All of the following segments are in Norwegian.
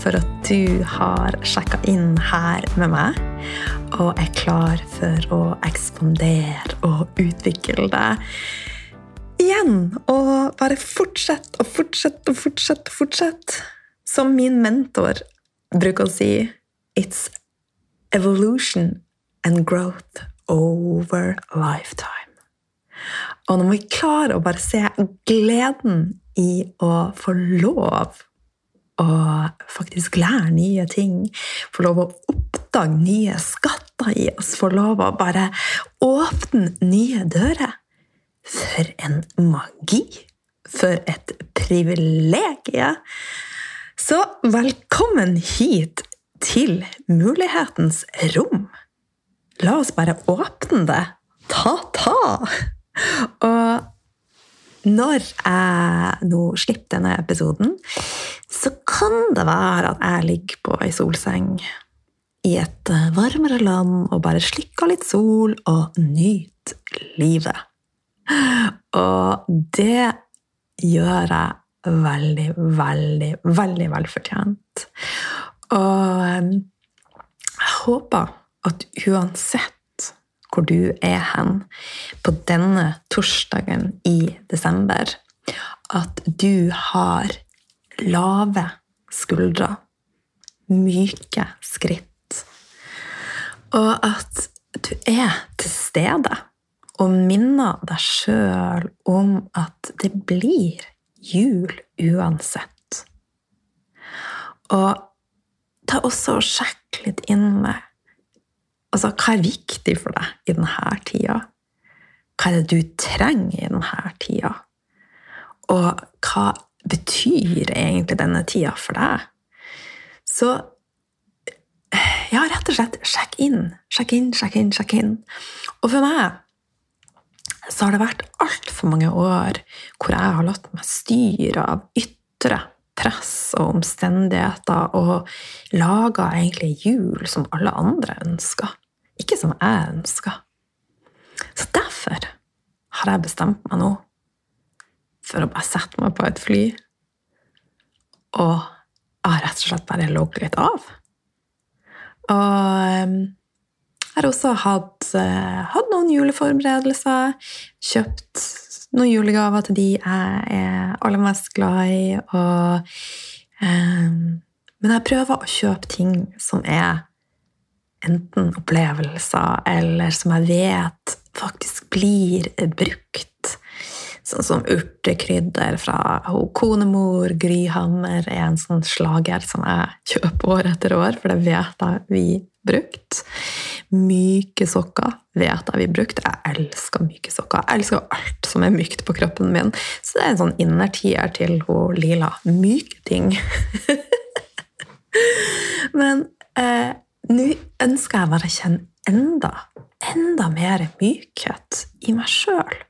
for at du har sjekka inn her med meg, og er klar for å ekspandere og utvikle deg igjen. Og bare fortsett og fortsett og fortsett og fortsett. Som min mentor bruker å si It's evolution and growth over lifetime. Og nå må vi klare å bare se gleden i å få lov å faktisk lære nye ting, få lov å oppdage nye skatter i oss, få lov å bare åpne nye dører For en magi! For et privilegium! Så velkommen hit til mulighetens rom. La oss bare åpne det. Ta-ta! Og når jeg nå slipper denne episoden, så kan det være at jeg ligger på ei solseng i et varmere land og bare slikker litt sol og nyter livet. Og det gjør jeg veldig, veldig, veldig velfortjent. Og jeg håper at uansett hvor du er hen på denne torsdagen i desember, at du har lave skuldre, myke skritt, og at du er til stede og minner deg sjøl om at det blir jul uansett. Og ta også og sjekk litt inn med altså, hva er viktig for deg i denne tida. Hva er det du trenger i denne tida? Og hva betyr egentlig denne tida for deg? Så ja, rett og slett sjekk inn, sjekk inn, sjekk inn. sjekk inn. Og for meg så har det vært altfor mange år hvor jeg har latt meg styre av ytre press og omstendigheter og laga egentlig jul som alle andre ønsker, ikke som jeg ønsker. Så derfor har jeg bestemt meg nå for å bare sette meg på et fly og jeg har rett og slett bare logget litt av. Og jeg har også hatt, hatt, noen juleforberedelser. Kjøpt noen julegaver til de jeg er aller mest glad i. Og, um, men jeg prøver å kjøpe ting som er enten opplevelser, eller som jeg vet faktisk blir brukt. Sånn som urtekrydder fra konemor Gryhammer er en sånn slager som jeg kjøper år etter år, for det vet jeg vi brukt. Myke sokker vet jeg vi brukte. Jeg elsker myke sokker. Jeg elsker alt som er mykt på kroppen min. Så det er en sånn innertier til hun Lila. Myke ting. Men eh, nå ønsker jeg bare å kjenne enda, enda mer mykhet i meg sjøl.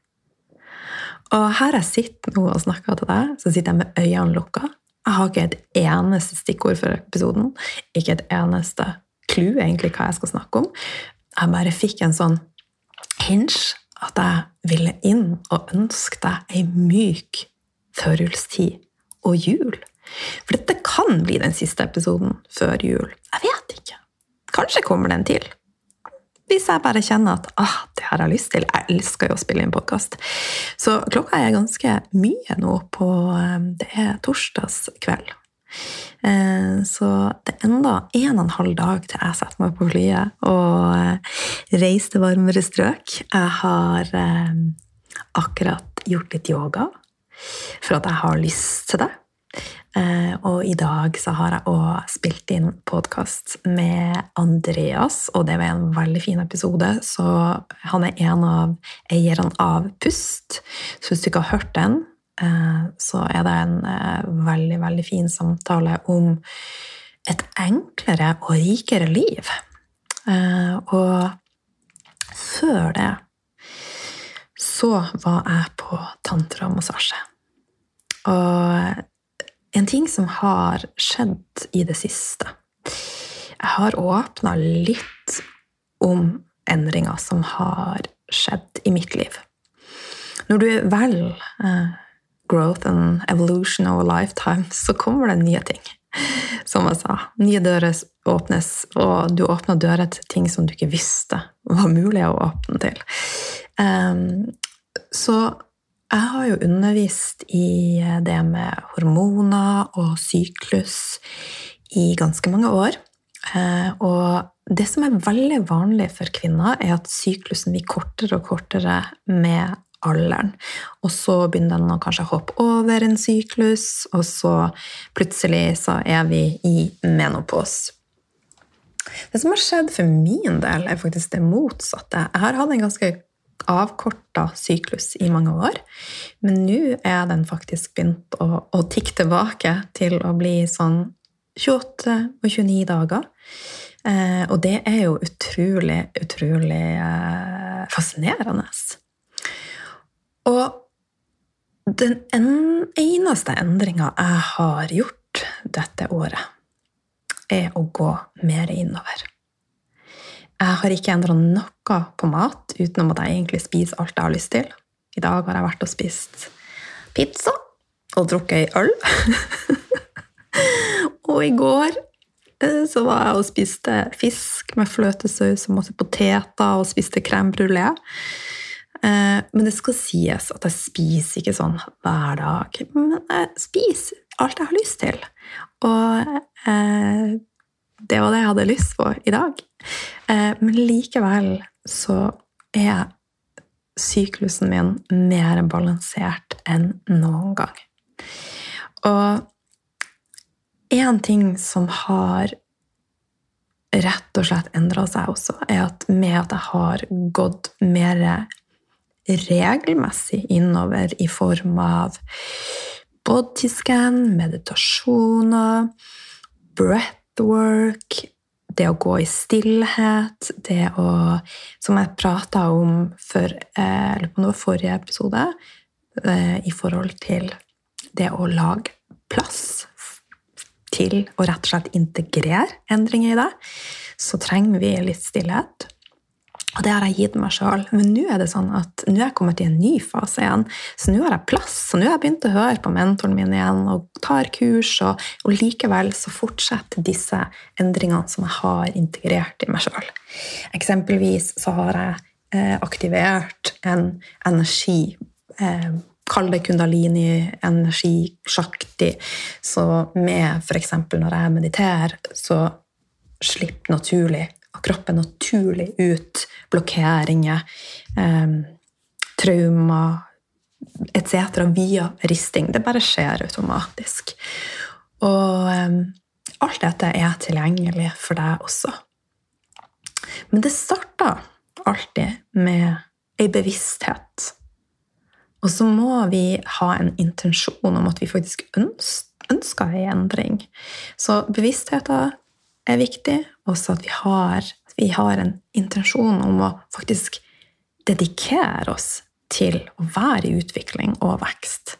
Og her jeg sitter nå og snakker til deg, så sitter jeg med øynene lukka. Jeg har ikke et eneste stikkord for episoden. Ikke et eneste clou egentlig hva jeg skal snakke om. Jeg bare fikk en sånn hinge at jeg ville inn og ønske deg ei myk førjulstid og jul. For dette kan bli den siste episoden før jul. Jeg vet ikke. Kanskje kommer den til. Hvis jeg bare kjenner at ah, det har jeg lyst til. Jeg elsker jo å spille inn podkast. Så klokka er ganske mye nå på eh, Det er torsdagskveld. Eh, så det er enda en og en halv dag til jeg setter meg på flyet og eh, reiser til varmere strøk. Jeg har eh, akkurat gjort litt yoga for at jeg har lyst til det. Og i dag så har jeg òg spilt inn podkast med Andreas, og det var en veldig fin episode. Så han er en av eierne av Pust. Så hvis du ikke har hørt den, Eh, så er det en eh, veldig, veldig fin samtale om et enklere og rikere liv. Eh, og før det så var jeg på tantramassasje. Og en ting som har skjedd i det siste Jeg har åpna litt om endringer som har skjedd i mitt liv. Når du velger vel growth and evolution over lifetime, så kommer det nye ting. Som jeg sa. Nye dører åpnes, og du åpner dører til ting som du ikke visste var mulig å åpne til. Um, så jeg har jo undervist i det med hormoner og syklus i ganske mange år. Uh, og det som er veldig vanlig for kvinner, er at syklusen blir kortere og kortere med alderen. Og så begynner den å kanskje hoppe over en syklus, og så plutselig så er vi i menopause. Det som har skjedd for min del, er faktisk det motsatte. Jeg har hatt en ganske avkorta syklus i mange år, men nå er den faktisk begynt å, å tikke tilbake til å bli sånn 28 og 29 dager. Eh, og det er jo utrolig, utrolig eh, fascinerende. Og den eneste endringa jeg har gjort dette året, er å gå mer innover. Jeg har ikke endra noe på mat utenom at jeg egentlig spiser alt jeg har lyst til. I dag har jeg vært og spist pizza og drukket ei øl. og i går eh, så var jeg og spiste fisk med fløtesaus og masse poteter og spiste crème brulé. Eh, men det skal sies at jeg spiser ikke sånn hver dag. Men jeg spiser alt jeg har lyst til. Og eh, det var det jeg hadde lyst på i dag. Eh, men likevel så er syklusen min mer balansert enn noen gang. Og én ting som har rett og slett endra seg også, er at med at jeg har gått mer regelmessig innover i form av bodyscan, meditasjoner, breathwork, det å gå i stillhet, det å Som jeg prata om for, eh, eller på noe forrige episode, eh, i forhold til det å lage plass til å rett og slett integrere endringer i det, så trenger vi litt stillhet. Og det har jeg gitt meg sjøl. Men nå er det sånn at nå er jeg kommet i en ny fase igjen. Så nå har jeg plass. og nå har jeg begynt å høre på mentoren min igjen og tar kurs. Og, og likevel så fortsetter disse endringene som jeg har integrert i meg sjøl. Eksempelvis så har jeg eh, aktivert en energi. Eh, Kall det kundalini, energi, sjakti. Så med f.eks. når jeg mediterer, så slipper naturlig kroppen naturlig ut blokkeringer, eh, traumer etc. via risting. Det bare skjer automatisk. Og eh, alt dette er tilgjengelig for deg også. Men det starter alltid med ei bevissthet. Og så må vi ha en intensjon om at vi faktisk ønsker ei endring. Så bevisstheten er viktig, også at vi har, vi har en intensjon om å faktisk dedikere oss til å være i utvikling og vekst.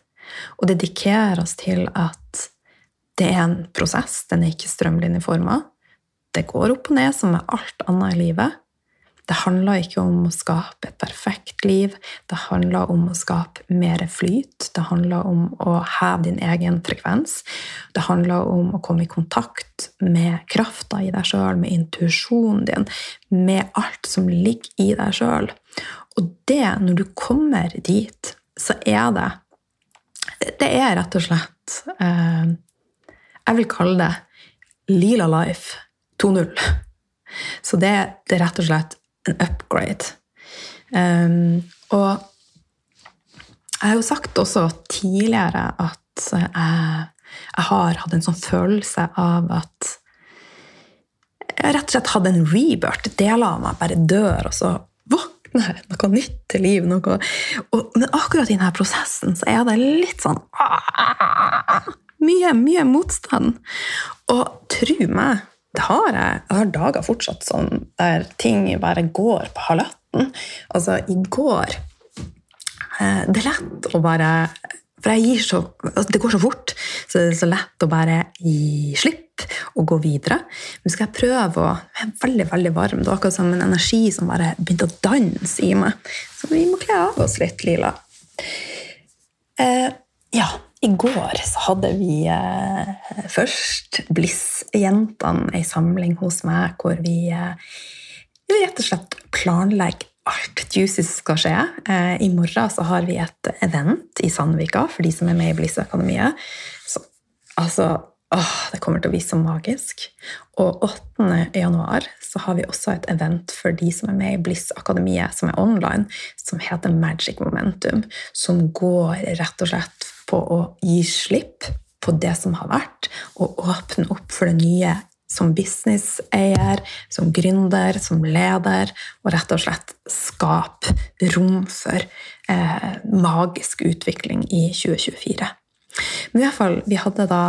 Og dedikere oss til at det er en prosess, den er ikke strømlinjeforma. Det går opp og ned som med alt annet i livet. Det handler ikke om å skape et perfekt liv, det handler om å skape mer flyt. Det handler om å heve din egen frekvens. Det handler om å komme i kontakt med krafta i deg sjøl, med intuisjonen din, med alt som ligger i deg sjøl. Og det, når du kommer dit, så er det Det er rett og slett eh, Jeg vil kalle det Lila Life 2.0. Så det, det, er rett og slett en upgrade. Um, og jeg har jo sagt også tidligere at jeg, jeg, har hatt en sånn følelse av at jeg rett og slett hadde en rebirth. Deler av meg bare dør, og så våkner noe nytt til liv. Noe, og, men akkurat i denne prosessen så er det litt sånn Mye, mye motstand. Og tro meg, har jeg. Jeg har dager fortsatt sånn der ting bare går på halvatten. Altså, i går eh, Det er lett å bare For jeg gir så altså, Det går så fort, så det er så lett å bare gi slipp og gå videre. Men skal jeg prøve å Jeg er veldig, veldig varm. Det var akkurat som en energi som bare begynte å danse i meg. Så vi må kle av oss litt, Lila. Eh, Ja, i går så hadde vi eh, først Bliss-jentene ei samling hos meg hvor vi, eh, rett og slett planlegger alt juicy som skal skje. Eh, I morgen så har vi et event i Sandvika for de som er med i Bliss-akademiet. Så altså åh, Det kommer til å bli så magisk. Og 8. januar så har vi også et event for de som er med i Bliss-akademiet, som er online, som heter Magic Momentum. Som går rett og slett på å gi slipp på det som har vært, og åpne opp for det nye som businesseier, som gründer, som leder, og rett og slett skape rom for eh, magisk utvikling i 2024. Men i hvert fall, vi hadde da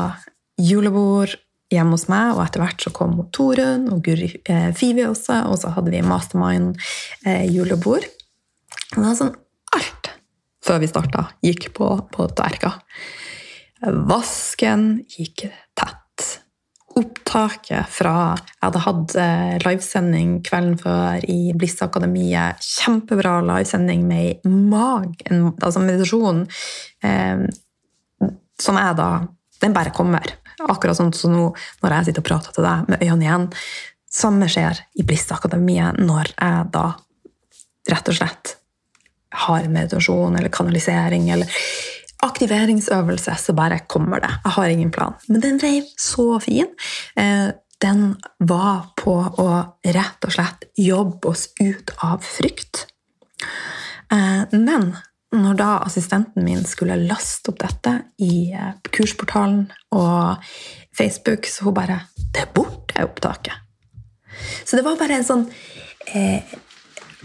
julebord hjemme hos meg, og etter hvert så kom Torunn og Guri eh, Fivi også, og så hadde vi mastermind-julebord. Eh, det var sånn alt før vi starta, gikk på, på tverka. Vasken gikk tett. Opptaket fra Jeg hadde hatt eh, livesending kvelden før i Bliss-akademiet. Kjempebra livesending med mag, altså meditasjon, eh, som jeg da Den bare kommer. Akkurat sånn som nå når jeg sitter og prater til deg med øynene igjen. Samme skjer i Bliss-akademiet når jeg da rett og slett har meditasjon eller kanalisering eller aktiveringsøvelse, så bare kommer det. Jeg har ingen plan. Men den ble så fin. Eh, den var på å rett og slett jobbe oss ut av frykt. Eh, men når da assistenten min skulle laste opp dette i eh, kursportalen og Facebook, så hun bare 'Det er borte, opptaket'. Så det var bare en sånn eh,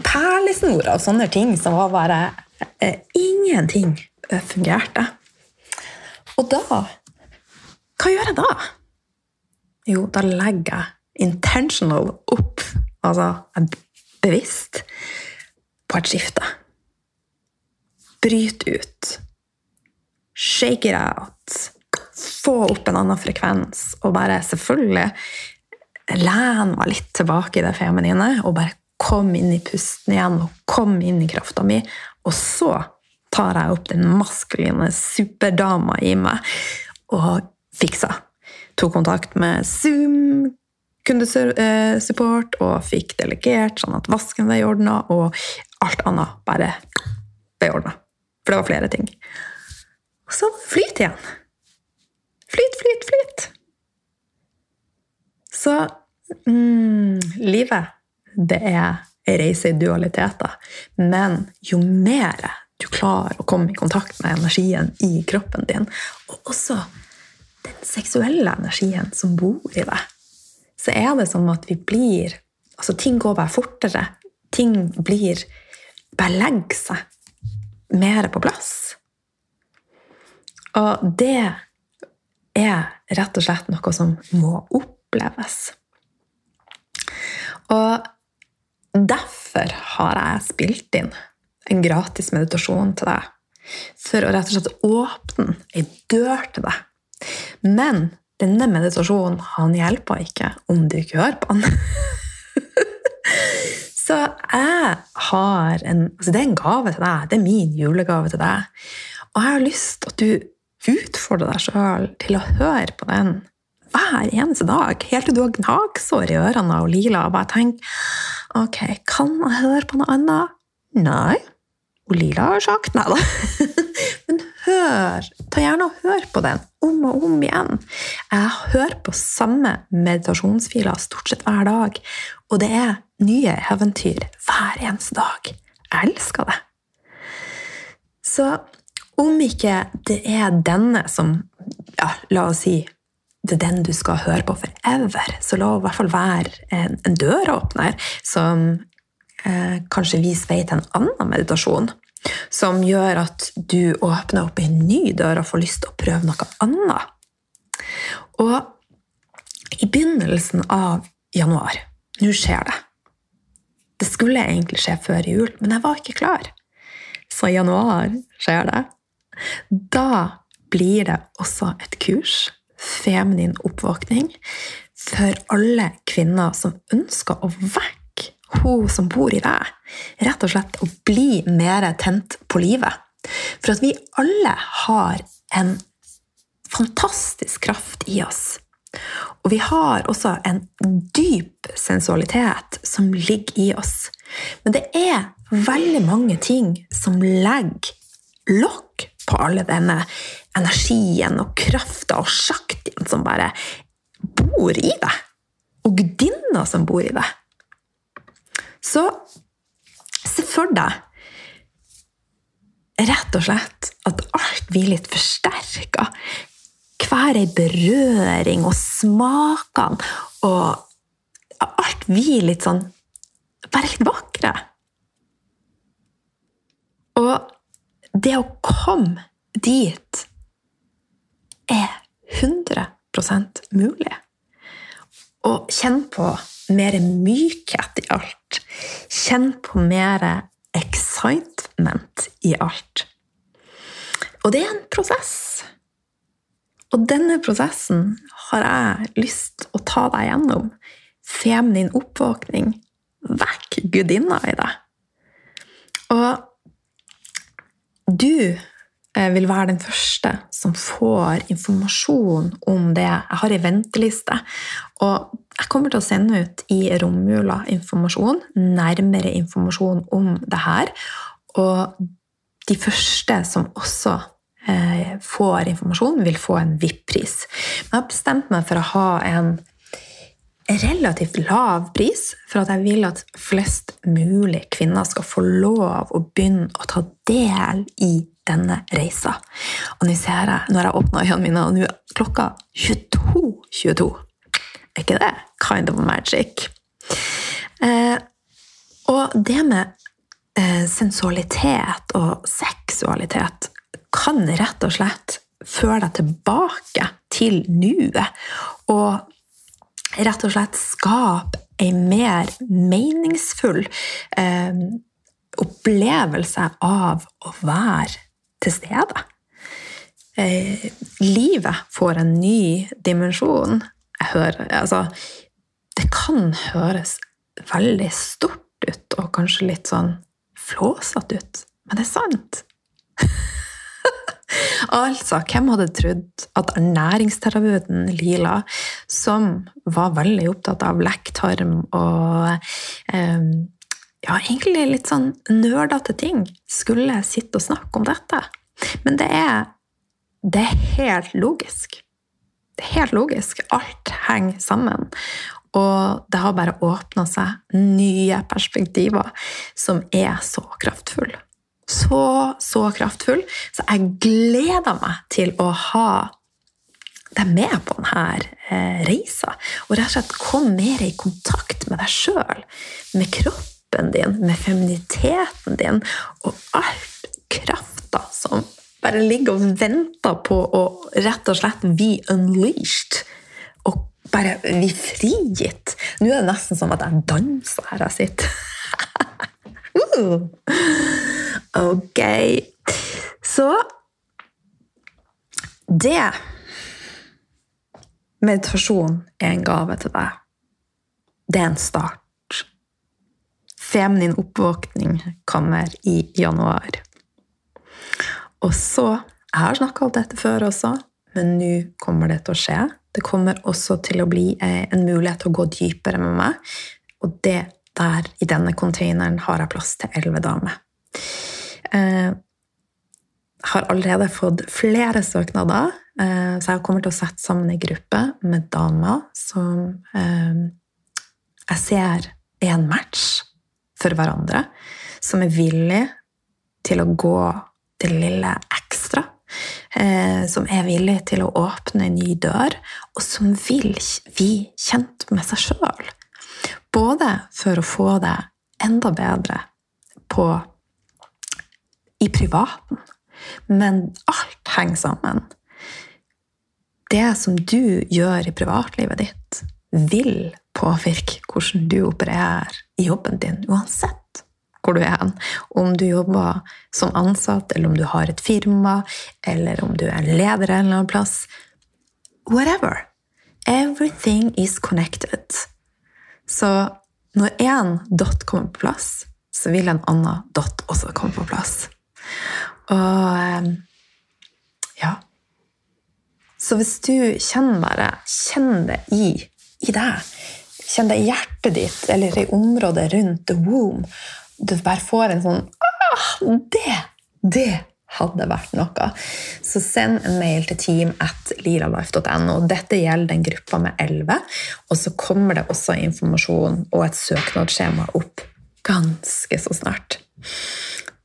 perlesnor av sånne ting som var bare eh, Ingenting fungerte. Og da Hva gjør jeg da? Jo, da legger jeg intentional opp, altså bevisst, på et skifte. Bryt ut. Shake it out. Få opp en annen frekvens, og bare selvfølgelig lene meg litt tilbake i det feminine, og bare kom inn i pusten igjen og kom inn i krafta mi. Og så tar jeg opp den maskuline superdama i meg og fiksa. Tok kontakt med Zoom kundesupport og fikk delegert sånn at vasken ble ordna, og alt annet bare ble ordna. For det var flere ting. Og så flyt igjen. Flyt, flyt, flyt. Så mm, livet det er ei reise i dualiteter. Men jo mer du klarer å komme i kontakt med energien i kroppen din, og også den seksuelle energien som bor i deg, så er det som at vi blir Altså, ting går bare fortere. Ting blir Bare legger seg mer på plass. Og det er rett og slett noe som må oppleves. Og Derfor har jeg spilt inn en gratis meditasjon til deg. For å rett og slett åpne ei dør til deg. Men denne meditasjonen han hjelper ikke om du ikke hører på den. Så jeg har en altså Det er en gave til deg. Det er min julegave til deg. Og jeg har lyst til at du utfordrer deg sjøl til å høre på den hver eneste dag, helt til du har gnagsår i ørene og lila, og bare tenk Ok, kan jeg høre på noe annet? Nei. Og Lila har sagt nei, da. Men hør! Ta gjerne og hør på den om og om igjen. Jeg hører på samme meditasjonsfiler stort sett hver dag, og det er nye eventyr hver eneste dag. Jeg elsker det. Så om ikke det er denne som ja, La oss si det er den du skal høre på forever. Så la i hvert fall være en, en døråpner som eh, kanskje viser vei til en annen meditasjon. Som gjør at du åpner opp en ny dør og får lyst til å prøve noe annet. Og i begynnelsen av januar Nå skjer det. Det skulle egentlig skje før jul, men jeg var ikke klar. Så i januar skjer det. Da blir det også et kurs feminin oppvåkning for alle kvinner som ønsker å vekke hun som bor i deg. Rett og slett å bli mer tent på livet. For at vi alle har en fantastisk kraft i oss. Og vi har også en dyp sensualitet som ligger i oss. Men det er veldig mange ting som legger lokk på alle denne energien og krafta og sjaktien som bare bor i deg. Og gudinna som bor i deg. Så se for deg rett og slett at alt blir litt forsterka hver ei berøring og smakene og alt blir litt sånn Bare litt vakre. Og det å komme dit er 100% mulig. Og kjenn på mer mykhet i alt. Kjenn på mer excitement i alt. Og det er en prosess. Og denne prosessen har jeg lyst å ta deg gjennom. Feminin oppvåkning. Vekk gudinna i deg. Og du vil være den første som får informasjon om det. Jeg har ei venteliste, og jeg kommer til å sende ut i romjula informasjon, nærmere informasjon om det her. Og de første som også Eh, får informasjon, vil få en VIP-pris. Men jeg har bestemt meg for å ha en relativt lav pris, for at jeg vil at flest mulig kvinner skal få lov å begynne å ta del i denne reisa. Og nå ser jeg, når jeg åpna øynene mine, og nå er klokka 22.22. 22. Er ikke det kind of magic? Eh, og det med eh, sensualitet og seksualitet kan rett og slett føre deg tilbake til nuet. Og rett og slett skape en mer meningsfull eh, opplevelse av å være til stede. Eh, livet får en ny dimensjon. Jeg hører Altså, det kan høres veldig stort ut og kanskje litt sånn flåsete ut, men det er sant. Altså, hvem hadde trodd at ernæringsterapeuten Lila, som var veldig opptatt av lekktarm og eh, ja, egentlig litt sånn nerdete ting, skulle sitte og snakke om dette? Men det er, det er helt logisk. Det er helt logisk. Alt henger sammen. Og det har bare åpna seg nye perspektiver som er så kraftfulle så, så kraftfull. Så jeg gleder meg til å ha deg med på denne eh, reisa. Og rett og slett kom mer i kontakt med deg sjøl, med kroppen din, med feminiteten din, og alt krafta som bare ligger og venter på å rett og slett bli unleashed. Og bare bli frigitt. Nå er det nesten som at jeg danser her jeg sitter. uh. Ok. Så det Meditasjon er en gave til deg. Det er en start. Feminin oppvåkning kommer i januar. Og så Jeg har snakka om dette før også, men nå kommer det til å skje. Det kommer også til å bli eh, en mulighet til å gå dypere med meg. Og det der, i denne containeren, har jeg plass til elleve damer. Eh, har allerede fått flere søknader, eh, så jeg kommer til å sette sammen en gruppe med damer som eh, jeg ser er en match for hverandre, som er villig til å gå det lille ekstra. som er villig til å åpne en ny dør, og som vil bli kjent med seg sjøl. Både for å få det enda bedre på i privaten. Men alt henger sammen. Det som du gjør i privatlivet ditt, vil påvirke hvordan du opererer i jobben din, uansett hvor du er hen. Om du jobber som ansatt, eller om du har et firma, eller om du er en leder en eller annen plass. Whatever. Everything is connected. Så når én dot kommer på plass, så vil en annen dot også komme på plass. Og ehm, ja, Så hvis du kjenner bare Kjenn det i, i deg. Kjenn det i hjertet ditt eller i området rundt the womb. Du bare får en sånn ah, Det! Det hadde vært noe. Så send en mail til team at liralife.no. Dette gjelder den gruppa med 11. Og så kommer det også informasjon og et søknadsskjema opp ganske så snart.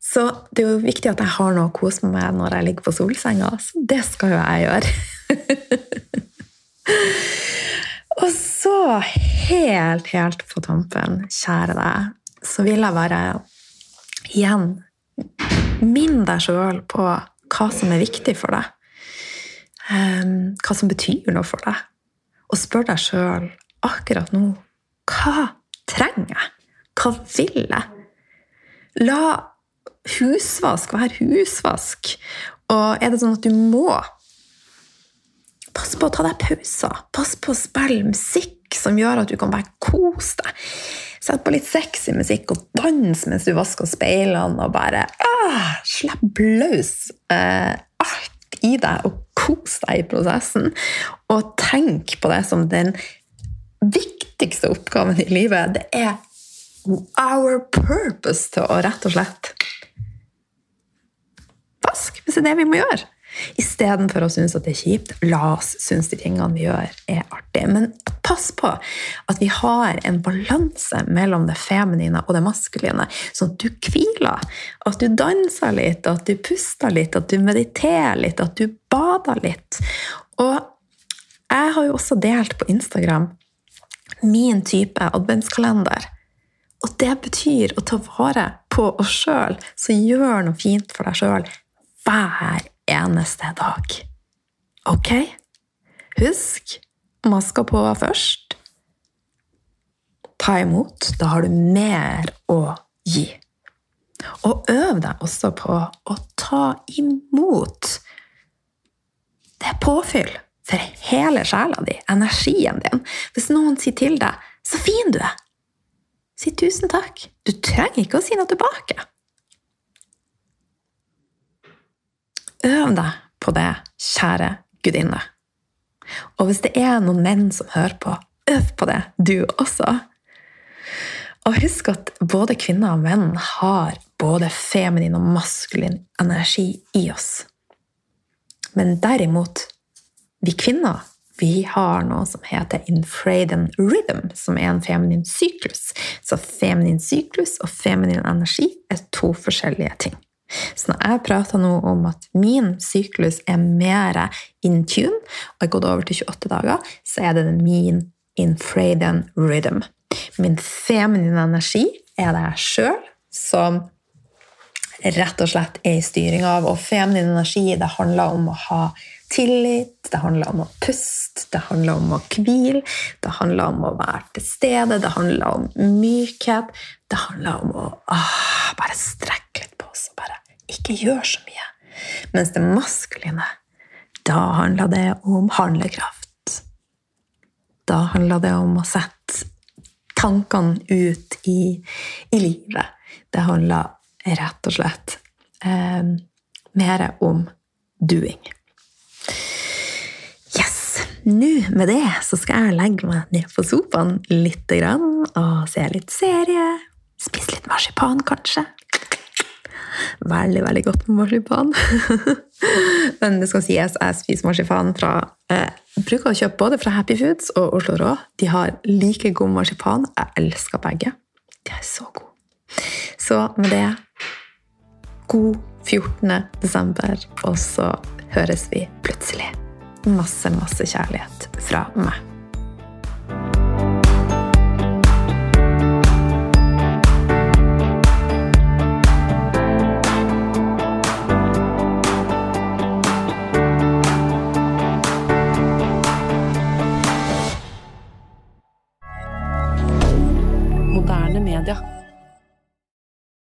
Så det er jo viktig at jeg har noe å kose meg med når jeg ligger på solsenga. Så det skal jo jeg gjøre. og så, helt, helt på tampen, kjære deg, så vil jeg bare igjen minne deg sjøl på hva som er viktig for deg. Ehm, hva som betyr noe for deg. Og spør deg sjøl akkurat nå hva trenger jeg? Hva vil jeg? La husvask være husvask. Og er det sånn at du må Pass på å ta deg pauser. Pass på å spille musikk som gjør at du kan bare kose deg. Sett på litt sexy musikk og dans mens du vasker speilene, og bare ah, slipp løs eh, alt i deg og kos deg i prosessen. Og tenk på det som den viktigste oppgaven i livet. Det er our purpose til å rett og slett vaske, hvis det er det vi må gjøre. Istedenfor å synes at det er kjipt. La oss synes de tingene vi gjør, er artig. Men pass på at vi har en balanse mellom det feminine og det maskuline, sånn at du hviler, at du danser litt, at du puster litt, at du mediterer litt, at du bader litt. Og jeg har jo også delt på Instagram min type adventskalender. Og det betyr å ta vare på oss sjøl, så gjør noe fint for deg sjøl hver eneste dag. Ok? Husk maska på først. Ta imot. Da har du mer å gi. Og øv deg også på å ta imot. Det er påfyll for hele sjela di, energien din. Hvis noen sier til deg 'så fin du er', si tusen takk. Du trenger ikke å si noe tilbake. Øv deg på det, kjære gudinne. Og hvis det er noen menn som hører på, øv på det, du også. Og husk at både kvinner og menn har både feminin og maskulin energi i oss. Men derimot, vi kvinner vi har noe som heter infraden rhythm, som er en feminin syklus. Så feminin syklus og feminin energi er to forskjellige ting. Så når jeg prater nå om at min syklus er mer in tune, og er gått over til 28 dager, så er det min infradian rhythm. Min feminine energi er det jeg sjøl som rett og slett er i styring av. Og feminin energi det handler om å ha tillit, det handler om å puste, det handler om å hvile, det handler om å være til stede, det handler om mykhet. Det handler om å ah, bare strekke litt på og bare ikke gjør så mye. Mens det maskuline, da handler det om handlekraft. Da handler det om å sette tankene ut i, i livet. Det handler rett og slett eh, mer om doing. Nå med det så skal jeg legge meg ned på sofaen litt og se litt serie. Spise litt marsipan, kanskje. Veldig, veldig godt med marsipan. Men det skal sies, jeg spiser marsipan fra eh, bruker å kjøpe både fra Happy Foods og Oslo Rå. De har like god marsipan. Jeg elsker begge. De er så gode. Så med det God 14. desember, og så høres vi plutselig masse, masse kjærlighet fra meg.